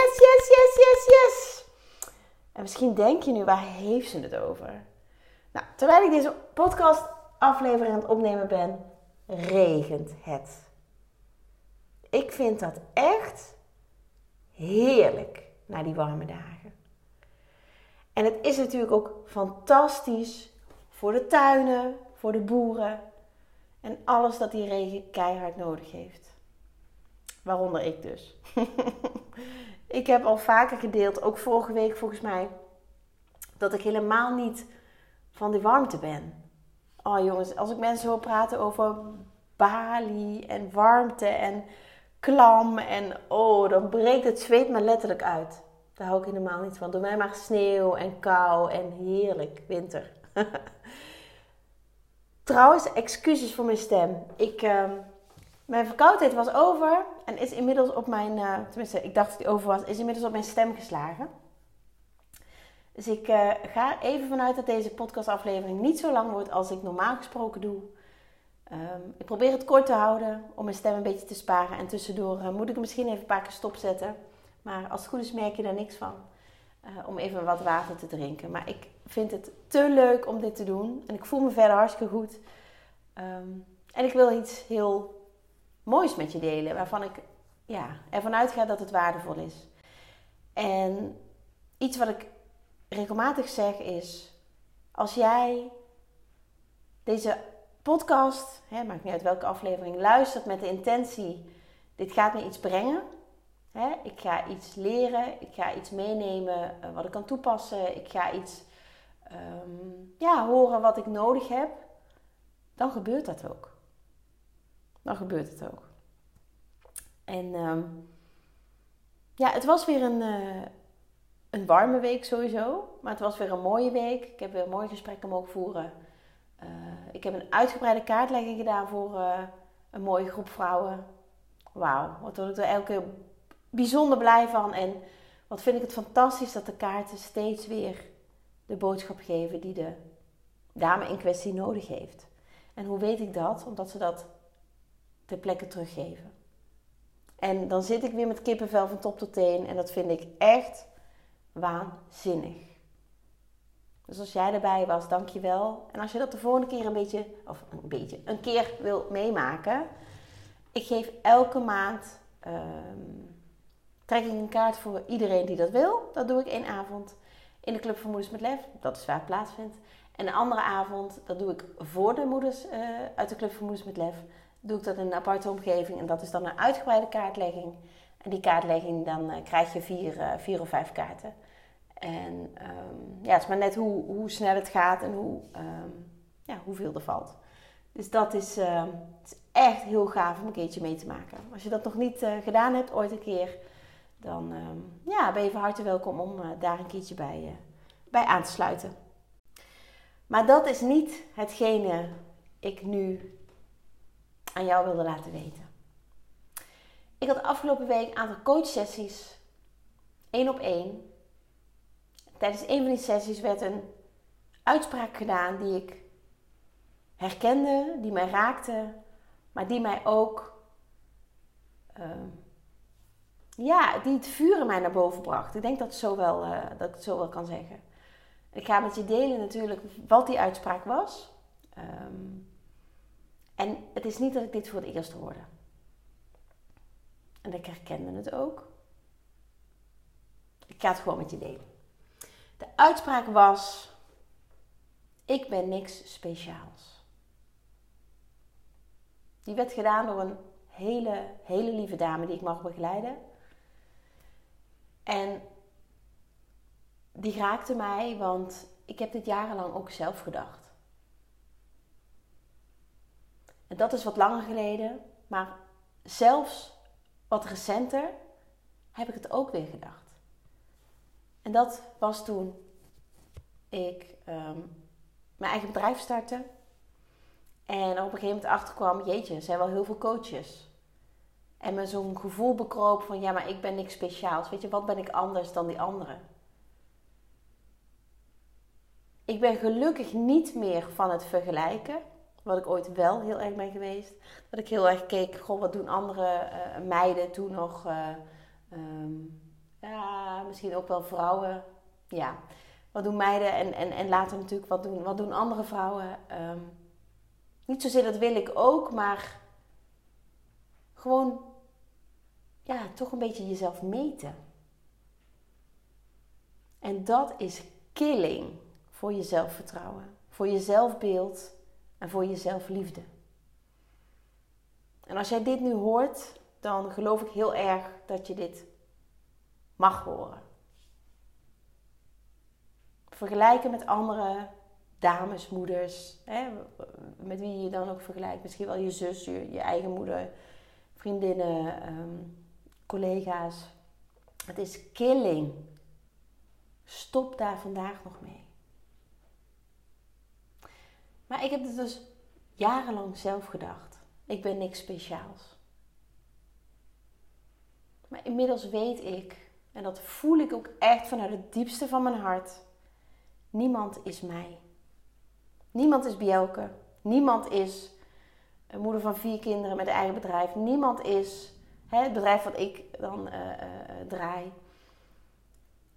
Yes, yes, yes, yes, yes. En misschien denk je nu, waar heeft ze het over? Nou, terwijl ik deze podcast aflevering aan het opnemen ben, regent het. Ik vind dat echt heerlijk na die warme dagen. En het is natuurlijk ook fantastisch voor de tuinen, voor de boeren en alles dat die regen keihard nodig heeft. Waaronder ik dus. ik heb al vaker gedeeld, ook vorige week volgens mij, dat ik helemaal niet van die warmte ben. Oh jongens, als ik mensen hoor praten over Bali en warmte en klam en oh, dan breekt het zweet me letterlijk uit. Daar hou ik helemaal niet van. Doe mij maar sneeuw en kou en heerlijk winter. Trouwens, excuses voor mijn stem. Ik, uh, mijn verkoudheid was over en is inmiddels op mijn, uh, tenminste, ik dacht dat die over was, is inmiddels op mijn stem geslagen. Dus ik uh, ga even vanuit dat deze podcastaflevering niet zo lang wordt als ik normaal gesproken doe. Um, ik probeer het kort te houden om mijn stem een beetje te sparen. En tussendoor uh, moet ik misschien even een paar keer stopzetten. Maar als het goed is merk je daar niks van. om even wat water te drinken. Maar ik vind het te leuk om dit te doen. En ik voel me verder hartstikke goed. Um, en ik wil iets heel moois met je delen. Waarvan ik ja, ervan uitga dat het waardevol is. En iets wat ik regelmatig zeg is: als jij deze podcast, hè, maakt niet uit welke aflevering, luistert met de intentie: dit gaat me iets brengen. Ik ga iets leren, ik ga iets meenemen eh, wat ik kan toepassen, ik ga iets um, ja, horen wat ik nodig heb, dan gebeurt dat ook dan gebeurt het ook. En uh, ja, het was weer een, uh, een warme week sowieso. Maar het was weer een mooie week. Ik heb weer mooie gesprekken mogen voeren. Uh, ik heb een uitgebreide kaartlegging gedaan voor uh, een mooie groep vrouwen. Wauw, wat word ik er elke keer bijzonder blij van. En wat vind ik het fantastisch dat de kaarten steeds weer de boodschap geven die de dame in kwestie nodig heeft. En hoe weet ik dat? Omdat ze dat ter plekke teruggeven. En dan zit ik weer met kippenvel van top tot teen en dat vind ik echt waanzinnig. Dus als jij erbij was, dank je wel. En als je dat de volgende keer een beetje, of een beetje, een keer wil meemaken. Ik geef elke maand, um, trek ik een kaart voor iedereen die dat wil. Dat doe ik één avond in de Club van Moeders met Lef. Dat is waar het plaatsvindt. En de andere avond, dat doe ik voor de moeders uh, uit de Club van Moeders met Lef doe ik dat in een aparte omgeving. En dat is dan een uitgebreide kaartlegging. En die kaartlegging, dan uh, krijg je vier, uh, vier of vijf kaarten. En um, ja, het is maar net hoe, hoe snel het gaat en hoe, um, ja, hoeveel er valt. Dus dat is, uh, is, echt heel gaaf om een keertje mee te maken. Als je dat nog niet uh, gedaan hebt, ooit een keer, dan ja, ben je van harte welkom om daar een keertje bij, bij aan te sluiten. Maar dat is niet hetgene ik nu aan jou wilde laten weten. Ik had afgelopen week een aantal coachsessies, één op één. Tijdens een van die sessies werd een uitspraak gedaan die ik herkende, die mij raakte, maar die mij ook, uh, ja, die het vuur in mij naar boven bracht. Ik denk dat, zo wel, uh, dat ik het zo wel kan zeggen. Ik ga met je delen natuurlijk wat die uitspraak was. Um, en het is niet dat ik dit voor het eerst hoorde. En ik herkende het ook. Ik ga het gewoon met je delen. De uitspraak was: Ik ben niks speciaals. Die werd gedaan door een hele, hele lieve dame die ik mag begeleiden. En die raakte mij, want ik heb dit jarenlang ook zelf gedacht. En dat is wat langer geleden. Maar zelfs wat recenter heb ik het ook weer gedacht. En dat was toen ik ehm, mijn eigen bedrijf startte. En op een gegeven moment achter kwam, jeetje, er zijn wel heel veel coaches. En me zo'n gevoel bekroop van, ja, maar ik ben niks speciaals. Weet je, wat ben ik anders dan die anderen? Ik ben gelukkig niet meer van het vergelijken. Wat ik ooit wel heel erg ben geweest. Dat ik heel erg keek, goh, wat doen andere uh, meiden toen nog? Uh, um, ja, misschien ook wel vrouwen. Ja, wat doen meiden en, en, en later natuurlijk, wat doen, wat doen andere vrouwen? Um, niet zozeer dat wil ik ook, maar gewoon, ja, toch een beetje jezelf meten. En dat is killing voor je zelfvertrouwen, voor je zelfbeeld en voor je zelfliefde. En als jij dit nu hoort, dan geloof ik heel erg dat je dit mag horen. Vergelijken met andere dames, moeders, hè, met wie je dan ook vergelijkt. Misschien wel je zus, je, je eigen moeder, vriendinnen, ehm, collega's. Het is killing. Stop daar vandaag nog mee. Maar ik heb het dus jarenlang zelf gedacht. Ik ben niks speciaals. Maar inmiddels weet ik, en dat voel ik ook echt vanuit het diepste van mijn hart, niemand is mij. Niemand is Bjelke. Niemand is moeder van vier kinderen met een eigen bedrijf. Niemand is hè, het bedrijf wat ik dan uh, uh, draai.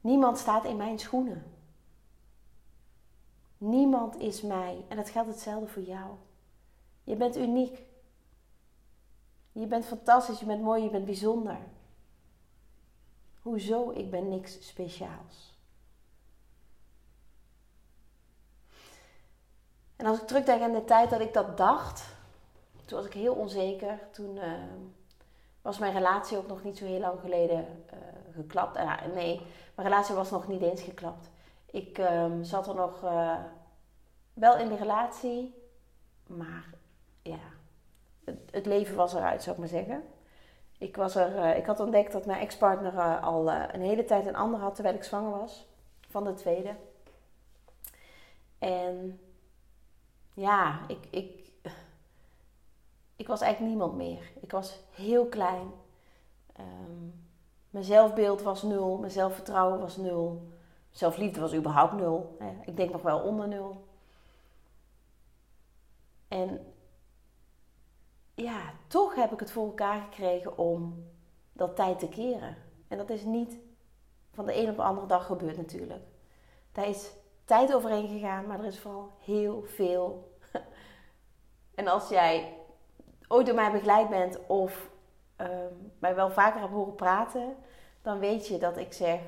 Niemand staat in mijn schoenen. Niemand is mij. En dat geldt hetzelfde voor jou. Je bent uniek. Je bent fantastisch, je bent mooi, je bent bijzonder. Hoezo? Ik ben niks speciaals. En als ik terugdenk aan de tijd dat ik dat dacht, toen was ik heel onzeker. Toen uh, was mijn relatie ook nog niet zo heel lang geleden uh, geklapt. Uh, nee, mijn relatie was nog niet eens geklapt. Ik um, zat er nog uh, wel in de relatie, maar ja, het, het, leven was eruit, zou ik maar zeggen. Ik, was er, uh, ik had ontdekt dat mijn ex-partner uh, al een hele tijd een ander had terwijl ik zwanger was. Van de tweede. En ja, ik, ik, ik was eigenlijk niemand meer. Ik was heel klein. Um, mijn zelfbeeld was nul. Mijn zelfvertrouwen was nul. Zelfliefde was überhaupt nul. Ik denk nog wel onder nul. En ja, toch heb ik het voor elkaar gekregen om dat tijd te keren. En dat is niet van de een op de andere dag gebeurd natuurlijk. Daar is tijd overheen gegaan, maar er is vooral heel veel. en als jij ooit door mij begeleid bent of um, mij wel vaker hebt horen praten, dan weet je dat ik zeg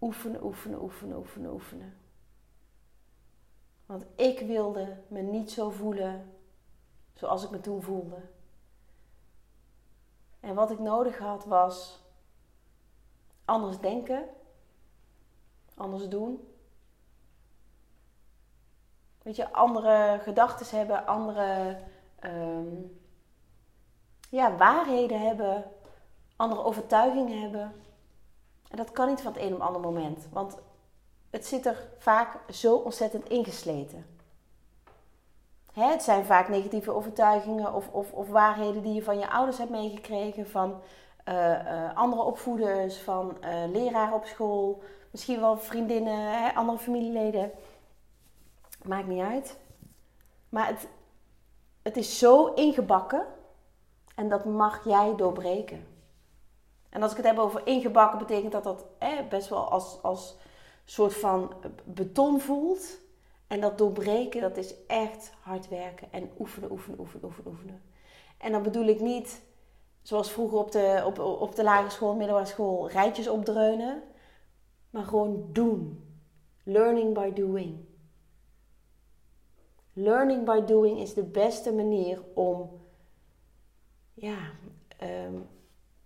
oefenen, oefenen, oefenen, oefenen, oefenen. Want ik wilde me niet zo voelen zoals ik me toen voelde. En wat ik nodig had was anders denken, anders doen. Weet je, andere gedachten hebben, andere um, ja, waarheden hebben, andere overtuigingen hebben. En dat kan niet van het een op het andere moment. Want het zit er vaak zo ontzettend ingesleten. Hè, het zijn vaak negatieve overtuigingen of, of, of, waarheden die je van je ouders hebt meegekregen, van uh, uh, andere opvoeders, van uh, leraren op school, misschien wel vriendinnen, hè, andere familieleden. Maakt niet uit. Maar het, het is zo ingebakken en dat mag jij doorbreken. En als ik het heb over ingebakken, betekent dat dat best wel als, als soort van beton voelt. En dat doorbreken, dat is echt hard werken en oefenen, oefenen, oefenen, oefenen, oefenen. En dan bedoel ik niet, zoals vroeger op de, op, op de lagere school, middelbare school, rijtjes opdreunen. Maar gewoon doen. Learning by doing. Learning by doing is de beste manier om ja, um,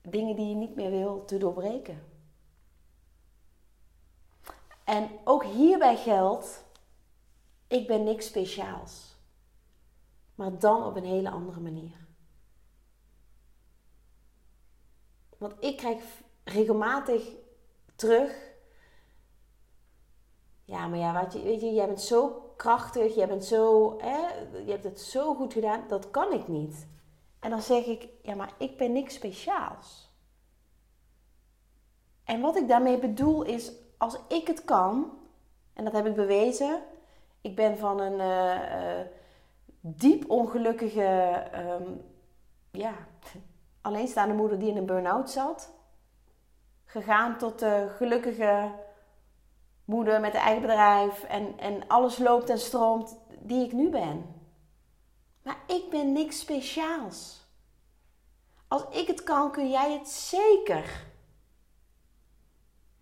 dingen die je niet meer wil te doorbreken. En ook hierbij geldt, ik ben niks speciaals. Maar dan op een hele andere manier. Want ik krijg regelmatig terug ja, maar ja, weet je, weet je, jij bent zo krachtig, jij bent zo, hè, je hebt het zo goed gedaan, dat kan ik niet. En dan zeg ik, ja, maar ik ben niks speciaals. En wat ik daarmee bedoel is, als ik het kan, en dat heb ik bewezen, ik ben van een uh, diep ongelukkige, um, ja, alleenstaande moeder die in een burn-out zat, gegaan tot de gelukkige moeder met een eigen bedrijf en, en alles loopt en stroomt die ik nu ben. Maar ik ben niks speciaals. Als ik het kan, kun jij het zeker.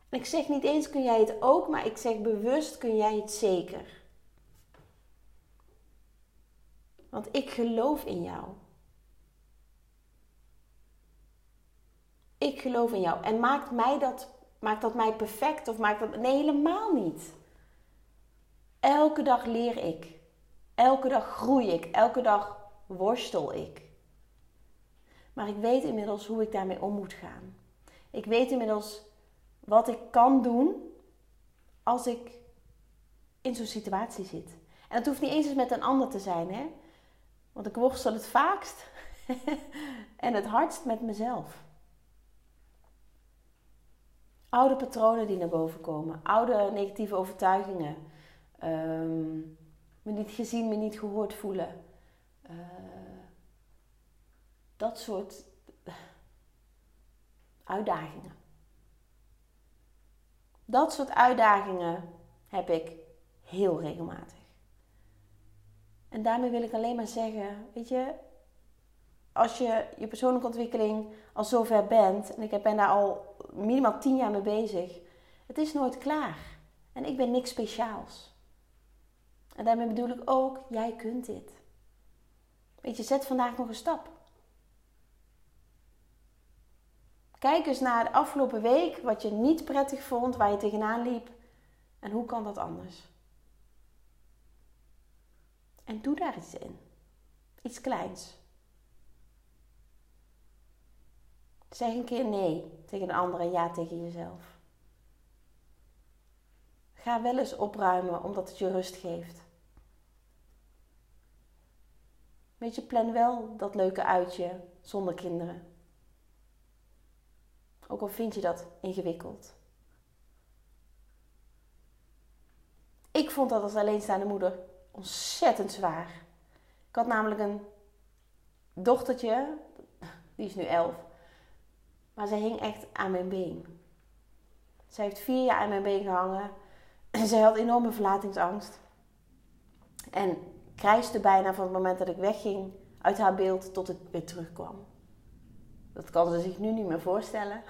En ik zeg niet eens kun jij het ook, maar ik zeg bewust kun jij het zeker. Want ik geloof in jou. Ik geloof in jou. En maakt mij dat, maakt dat mij perfect of maakt dat. Nee, helemaal niet. Elke dag leer ik. Elke dag groei ik. Elke dag worstel ik. Maar ik weet inmiddels hoe ik daarmee om moet gaan. Ik weet inmiddels wat ik kan doen als ik in zo'n situatie zit. En het hoeft niet eens eens met een ander te zijn, hè? Want ik worstel het vaakst en het hardst met mezelf. Oude patronen die naar boven komen, oude negatieve overtuigingen, um, me niet gezien, me niet gehoord voelen. Uh, dat soort uitdagingen. Dat soort uitdagingen heb ik heel regelmatig. En daarmee wil ik alleen maar zeggen, weet je, als je je persoonlijke ontwikkeling al zover bent, en ik ben daar al minimaal tien jaar mee bezig, het is nooit klaar. En ik ben niks speciaals. En daarmee bedoel ik ook, jij kunt dit. Weet je, zet vandaag nog een stap. Kijk eens naar de afgelopen week, wat je niet prettig vond, waar je tegenaan liep. En hoe kan dat anders? En doe daar iets in. Iets kleins. Zeg een keer nee tegen een ander en ja tegen jezelf. Ga wel eens opruimen omdat het je rust geeft. Weet je, plan wel dat leuke uitje zonder kinderen. Ook al vind je dat ingewikkeld. Ik vond dat als alleenstaande moeder ontzettend zwaar. Ik had namelijk een dochtertje, die is nu elf, maar ze hing echt aan mijn been. Ze heeft vier jaar aan mijn been gehangen en ze had enorme verlatingsangst. En krijste bijna van het moment dat ik wegging uit haar beeld tot het weer terugkwam. Dat kan ze zich nu niet meer voorstellen.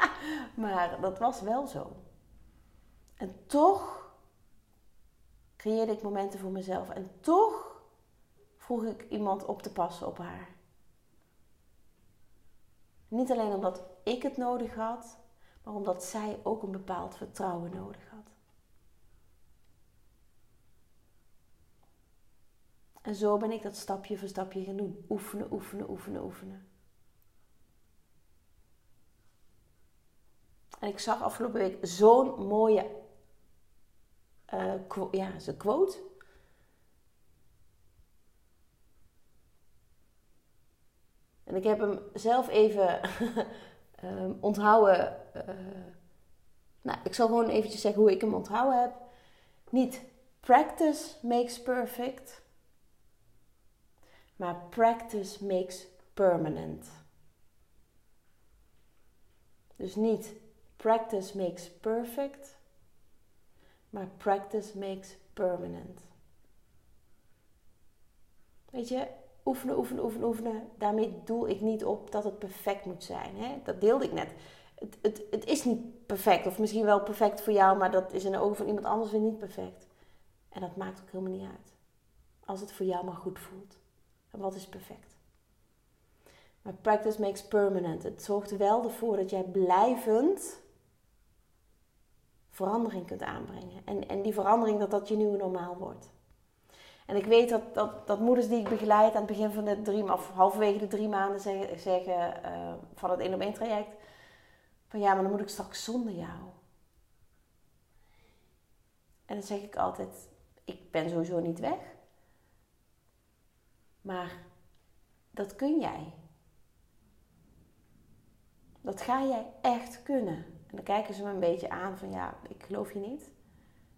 maar dat was wel zo. En toch creëerde ik momenten voor mezelf. En toch vroeg ik iemand op te passen op haar. Niet alleen omdat ik het nodig had, maar omdat zij ook een bepaald vertrouwen nodig had. En zo ben ik dat stapje voor stapje gaan doen. Oefenen, oefenen, oefenen, oefenen. En ik zag afgelopen week zo'n mooie uh, ja, een quote. En ik heb hem zelf even um, onthouden. Uh, nou, ik zal gewoon eventjes zeggen hoe ik hem onthouden heb. Niet practice makes perfect, maar practice makes permanent. Dus niet practice makes perfect, maar practice makes permanent. Weet je, oefenen, oefenen, oefenen, oefenen. Daarmee doel ik niet op dat het perfect moet zijn. Hè? Dat deelde ik net. Het, het, het is niet perfect, of misschien wel perfect voor jou, maar dat is in de ogen van iemand anders weer niet perfect. En dat maakt ook helemaal niet uit. Als het voor jou maar goed voelt. Wat is perfect? Maar practice makes permanent. Het zorgt wel ervoor dat jij blijvend verandering kunt aanbrengen. En, en die verandering, dat dat je nieuwe normaal wordt. En ik weet dat, dat, dat moeders die ik begeleid aan het begin van de drie, of halverwege de drie maanden zeggen, zeggen uh, van het één op één traject. Van ja, maar dan moet ik straks zonder jou. En dan zeg ik altijd: ik ben sowieso niet weg. Maar dat kun jij. Dat ga jij echt kunnen. En dan kijken ze me een beetje aan van ja, ik geloof je niet.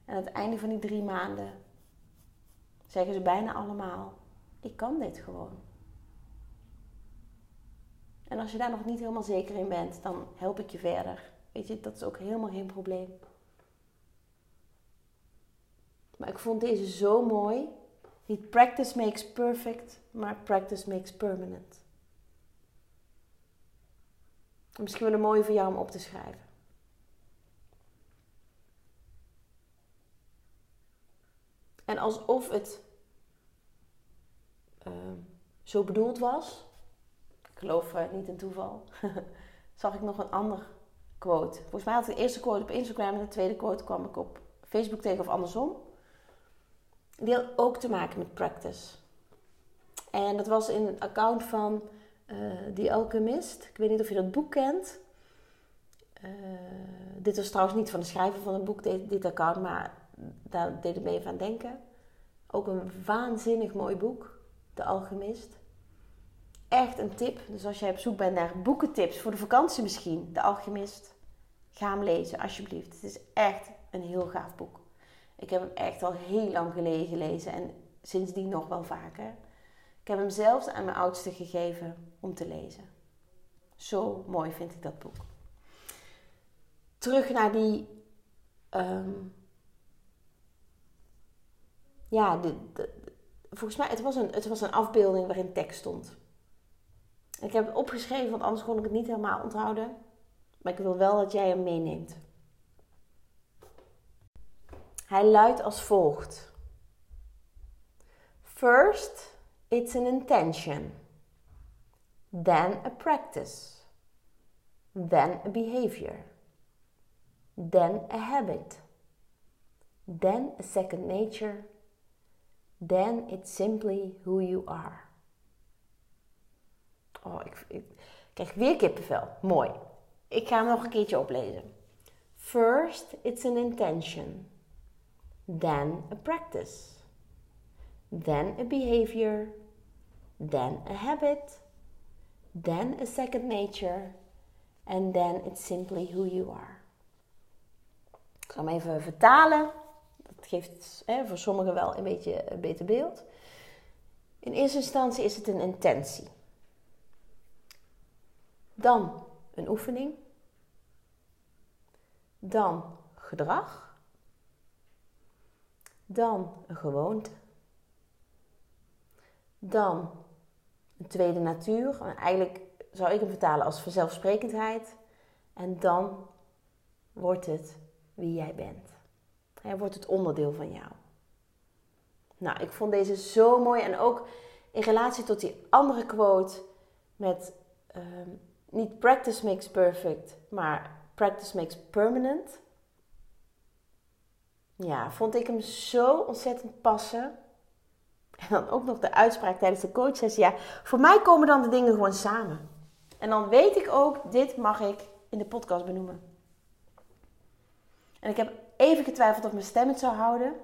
En aan het einde van die drie maanden zeggen ze bijna allemaal: ik kan dit gewoon. En als je daar nog niet helemaal zeker in bent, dan help ik je verder. Weet je, dat is ook helemaal geen probleem. Maar ik vond deze zo mooi. Niet practice makes perfect, maar practice makes permanent. Misschien wel een mooie voor jou om op te schrijven. En alsof het uh, zo bedoeld was, ik geloof uh, niet in toeval, zag ik nog een ander quote. Volgens mij had ik de eerste quote op Instagram en de tweede quote kwam ik op Facebook tegen of andersom. Had ook te maken met practice. En dat was in het account van uh, The Alchemist. Ik weet niet of je dat boek kent. Uh, dit was trouwens niet van de schrijver van het boek, dit, dit account, maar daar deed het me even aan denken. Ook een waanzinnig mooi boek, De Alchemist. Echt een tip. Dus als jij op zoek bent naar boekentips voor de vakantie misschien, De Alchemist, ga hem lezen alsjeblieft. Het is echt een heel gaaf boek. Ik heb hem echt al heel lang geleden gelezen en sindsdien nog wel vaker. Ik heb hem zelfs aan mijn oudste gegeven om te lezen. Zo mooi vind ik dat boek. Terug naar die. Um, ja, volgens mij, het was, een, het was een afbeelding waarin tekst stond. Ik heb het opgeschreven, want anders kon ik het niet helemaal onthouden. Maar ik wil wel dat jij hem meeneemt. Hij luidt als volgt: First, it's an intention, then a practice, then a behavior, then a habit, then a second nature, then it's simply who you are. Oh, ik, krijg weer kippenvel. Mooi. Ik ga hem nog een keertje oplezen. First, it's an intention then a practice, then a behavior, then a habit, then a second nature, and then it's simply who you are. Ik zal hem even vertalen. Dat geeft voor sommigen wel een beetje een beter beeld. In eerste instantie is het een intentie. Dan een oefening. Dan gedrag. Dan een gewoonte. Dan een tweede natuur. Eigenlijk zou ik hem vertalen als vanzelfsprekendheid. En dan wordt het wie jij bent. Hij wordt het onderdeel van jou. Nou, ik vond deze zo mooi. En ook in relatie tot die andere quote met ehm, niet practice makes perfect, maar practice makes permanent ja, vond ik hem zo ontzettend passen. En dan ook nog de uitspraak tijdens de coachsessie. Ja, voor mij komen dan de dingen gewoon samen. En dan weet ik ook, dit mag ik in de podcast benoemen. En ik heb even getwijfeld of mijn stem het zou houden.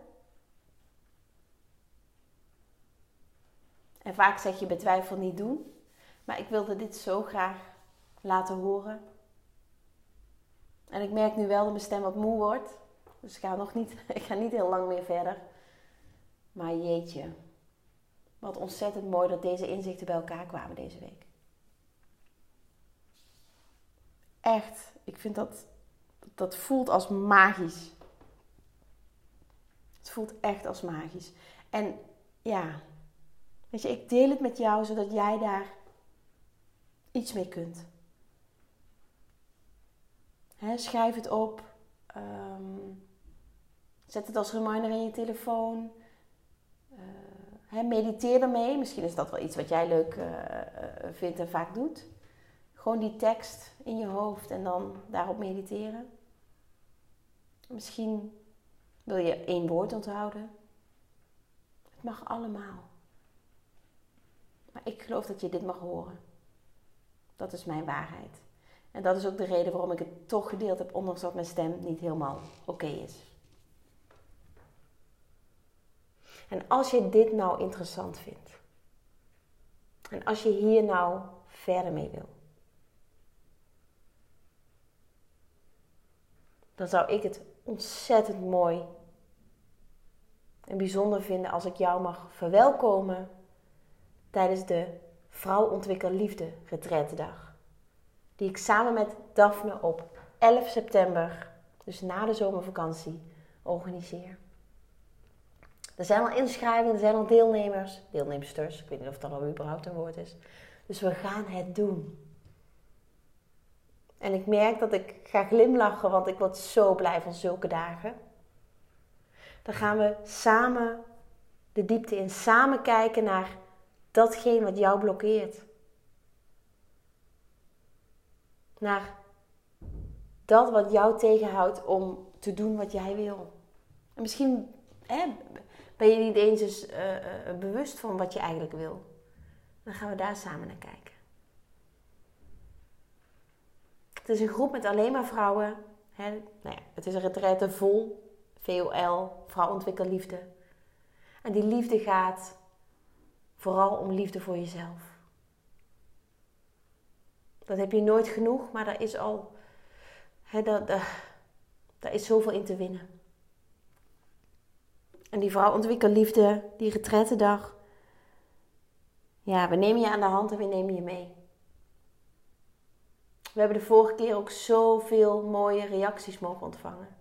En vaak zeg je betwijfel niet doen. Maar ik wilde dit zo graag laten horen. En ik merk nu wel dat mijn stem wat moe wordt. Dus ik ga, nog niet, ik ga niet heel lang meer verder. Maar jeetje, wat ontzettend mooi dat deze inzichten bij elkaar kwamen deze week. Echt, ik vind dat, dat voelt als magisch. Het voelt echt als magisch. En ja, weet je, ik deel het met jou zodat jij daar iets mee kunt. schrijf het op. Um, Zet het als reminder in je telefoon. Uh, mediteer ermee. Misschien is dat wel iets wat jij leuk uh, vindt en vaak doet. Gewoon die tekst in je hoofd en dan daarop mediteren. Misschien wil je één woord onthouden. Het mag allemaal. Maar ik geloof dat je dit mag horen. Dat is mijn waarheid. En dat is ook de reden waarom ik het toch gedeeld heb, ondanks dat mijn stem niet helemaal oké is. En als je dit nou interessant vindt, en als je hier nou verder mee wil, dan zou ik het ontzettend mooi en bijzonder vinden als ik jou mag verwelkomen tijdens de Vrouw Ontwikkel Liefde Retreatdag. Die ik samen met Daphne op 11 september, dus na de zomervakantie, organiseer. Er zijn al inschrijvingen, er zijn al deelnemers, deelnemsters, ik weet niet of dat al überhaupt een woord is. Dus we gaan het doen. En ik merk dat ik ga glimlachen, want ik word zo blij van zulke dagen. Dan gaan we samen de diepte in, samen kijken naar datgene wat jou blokkeert. Naar dat wat jou tegenhoudt om te doen wat jij wil. En misschien hè, ben je niet eens eens uh, uh, bewust van wat je eigenlijk wil. Dan gaan we daar samen naar kijken. Het is een groep met alleen maar vrouwen. Hè? Nou ja, het is een retraite vol VOL, Vrouw Liefde. En die liefde gaat vooral om liefde voor jezelf. Dat heb je nooit genoeg, maar daar is al. Hè, daar is zoveel in te winnen. En die vrouw ontwikkel liefde, die retrettendag. Ja, we nemen je aan de hand en we nemen je mee. We hebben de vorige keer ook zoveel mooie reacties mogen ontvangen.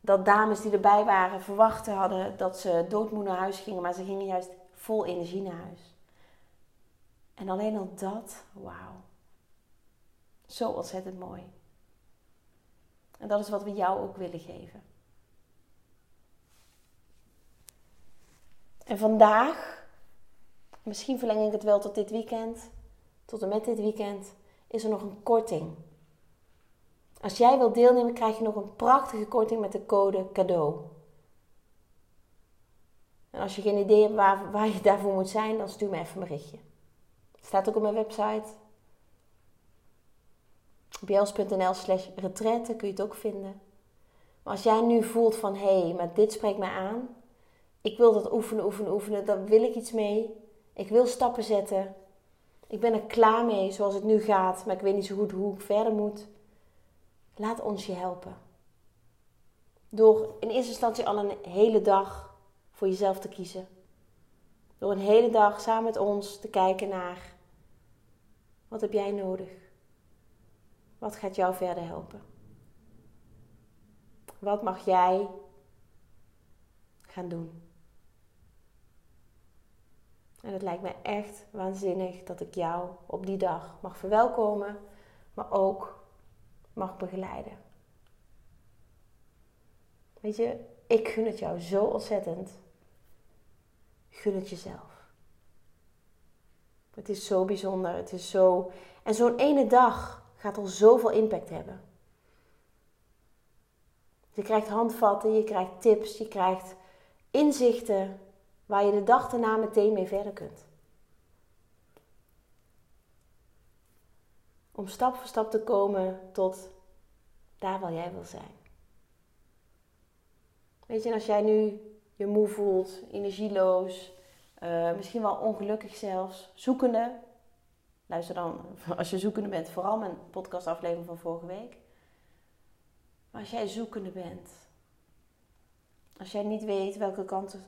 Dat dames die erbij waren verwachten hadden dat ze doodmoe naar huis gingen, maar ze gingen juist vol energie naar huis. En alleen al dat, wauw. Zo ontzettend mooi. En dat is wat we jou ook willen geven. En vandaag, misschien verleng ik het wel tot dit weekend, tot en met dit weekend, is er nog een korting. Als jij wilt deelnemen, krijg je nog een prachtige korting met de code cadeau. En als je geen idee hebt waar, waar je daarvoor moet zijn, dan stuur me even een berichtje. Het staat ook op mijn website. bjels.nl slash retraite kun je het ook vinden. Maar als jij nu voelt van, hé, hey, maar dit spreekt mij aan. Ik wil dat oefenen, oefenen, oefenen. Daar wil ik iets mee. Ik wil stappen zetten. Ik ben er klaar mee zoals het nu gaat, maar ik weet niet zo goed hoe ik verder moet. Laat ons je helpen. Door in eerste instantie al een hele dag voor jezelf te kiezen. Door een hele dag samen met ons te kijken naar wat heb jij nodig? Wat gaat jou verder helpen? Wat mag jij gaan doen? En het lijkt me echt waanzinnig dat ik jou op die dag mag verwelkomen, maar ook mag begeleiden. Weet je, ik gun het jou zo ontzettend. Gun het jezelf. Het is zo bijzonder. Het is zo. En zo'n ene dag gaat al zoveel impact hebben. Je krijgt handvatten, je krijgt tips, je krijgt inzichten waar je de dag daarna meteen mee verder kunt. Om stap voor stap te komen tot daar waar jij wil zijn. Weet je, als jij nu je moe voelt, energieloos, uh, misschien wel ongelukkig zelfs, zoekende. Luister dan, als je zoekende bent, vooral mijn podcastaflevering van vorige week. Maar als jij zoekende bent, als jij niet weet welke kant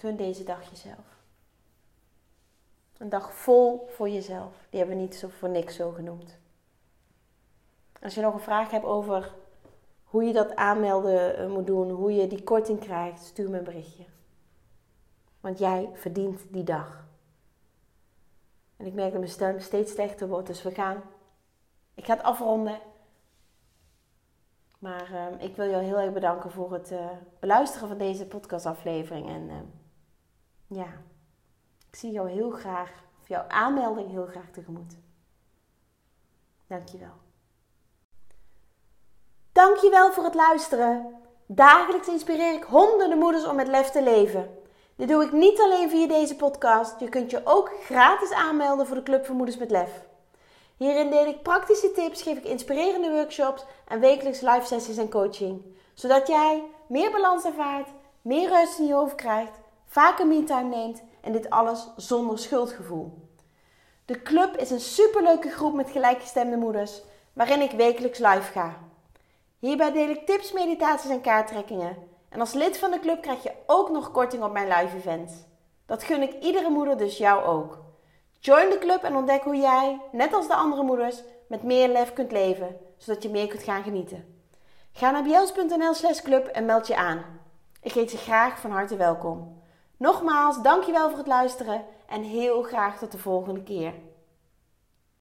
Gun deze dag jezelf. Een dag vol voor jezelf. Die hebben we niet zo voor niks zo genoemd. Als je nog een vraag hebt over hoe je dat aanmelden eh, moet doen, hoe je die korting krijgt, stuur me een berichtje. Want jij verdient die dag. En ik merk dat mijn stem steeds slechter wordt, dus we gaan. Ik ga het afronden. Maar uh, ik wil jou heel erg bedanken voor het uh, beluisteren van deze podcastaflevering. En uh, ja, ik zie jou heel graag, of jouw aanmelding heel graag tegemoet. Dankjewel. Dankjewel voor het luisteren. Dagelijks inspireer ik honderden moeders om met lef te leven. Dit doe ik niet alleen via deze podcast. Je kunt je ook gratis aanmelden voor de Club voor Moeders met Lef. Hierin deel ik praktische tips, geef ik inspirerende workshops en wekelijks live sessies en coaching. Zodat jij meer balans ervaart, meer rust in je hoofd krijgt, vaker me-time neemt en dit alles zonder schuldgevoel. De club is een superleuke groep met gelijkgestemde moeders waarin ik wekelijks live ga. Hierbij deel ik tips, meditaties en kaarttrekkingen. En als lid van de club krijg je ook nog korting op mijn live events. Dat gun ik iedere moeder, dus jou ook. Join de club en ontdek hoe jij, net als de andere moeders, met meer lef kunt leven, zodat je meer kunt gaan genieten. Ga naar bjels.nl slash club en meld je aan. Ik heet je graag van harte welkom. Nogmaals, dankjewel voor het luisteren en heel graag tot de volgende keer.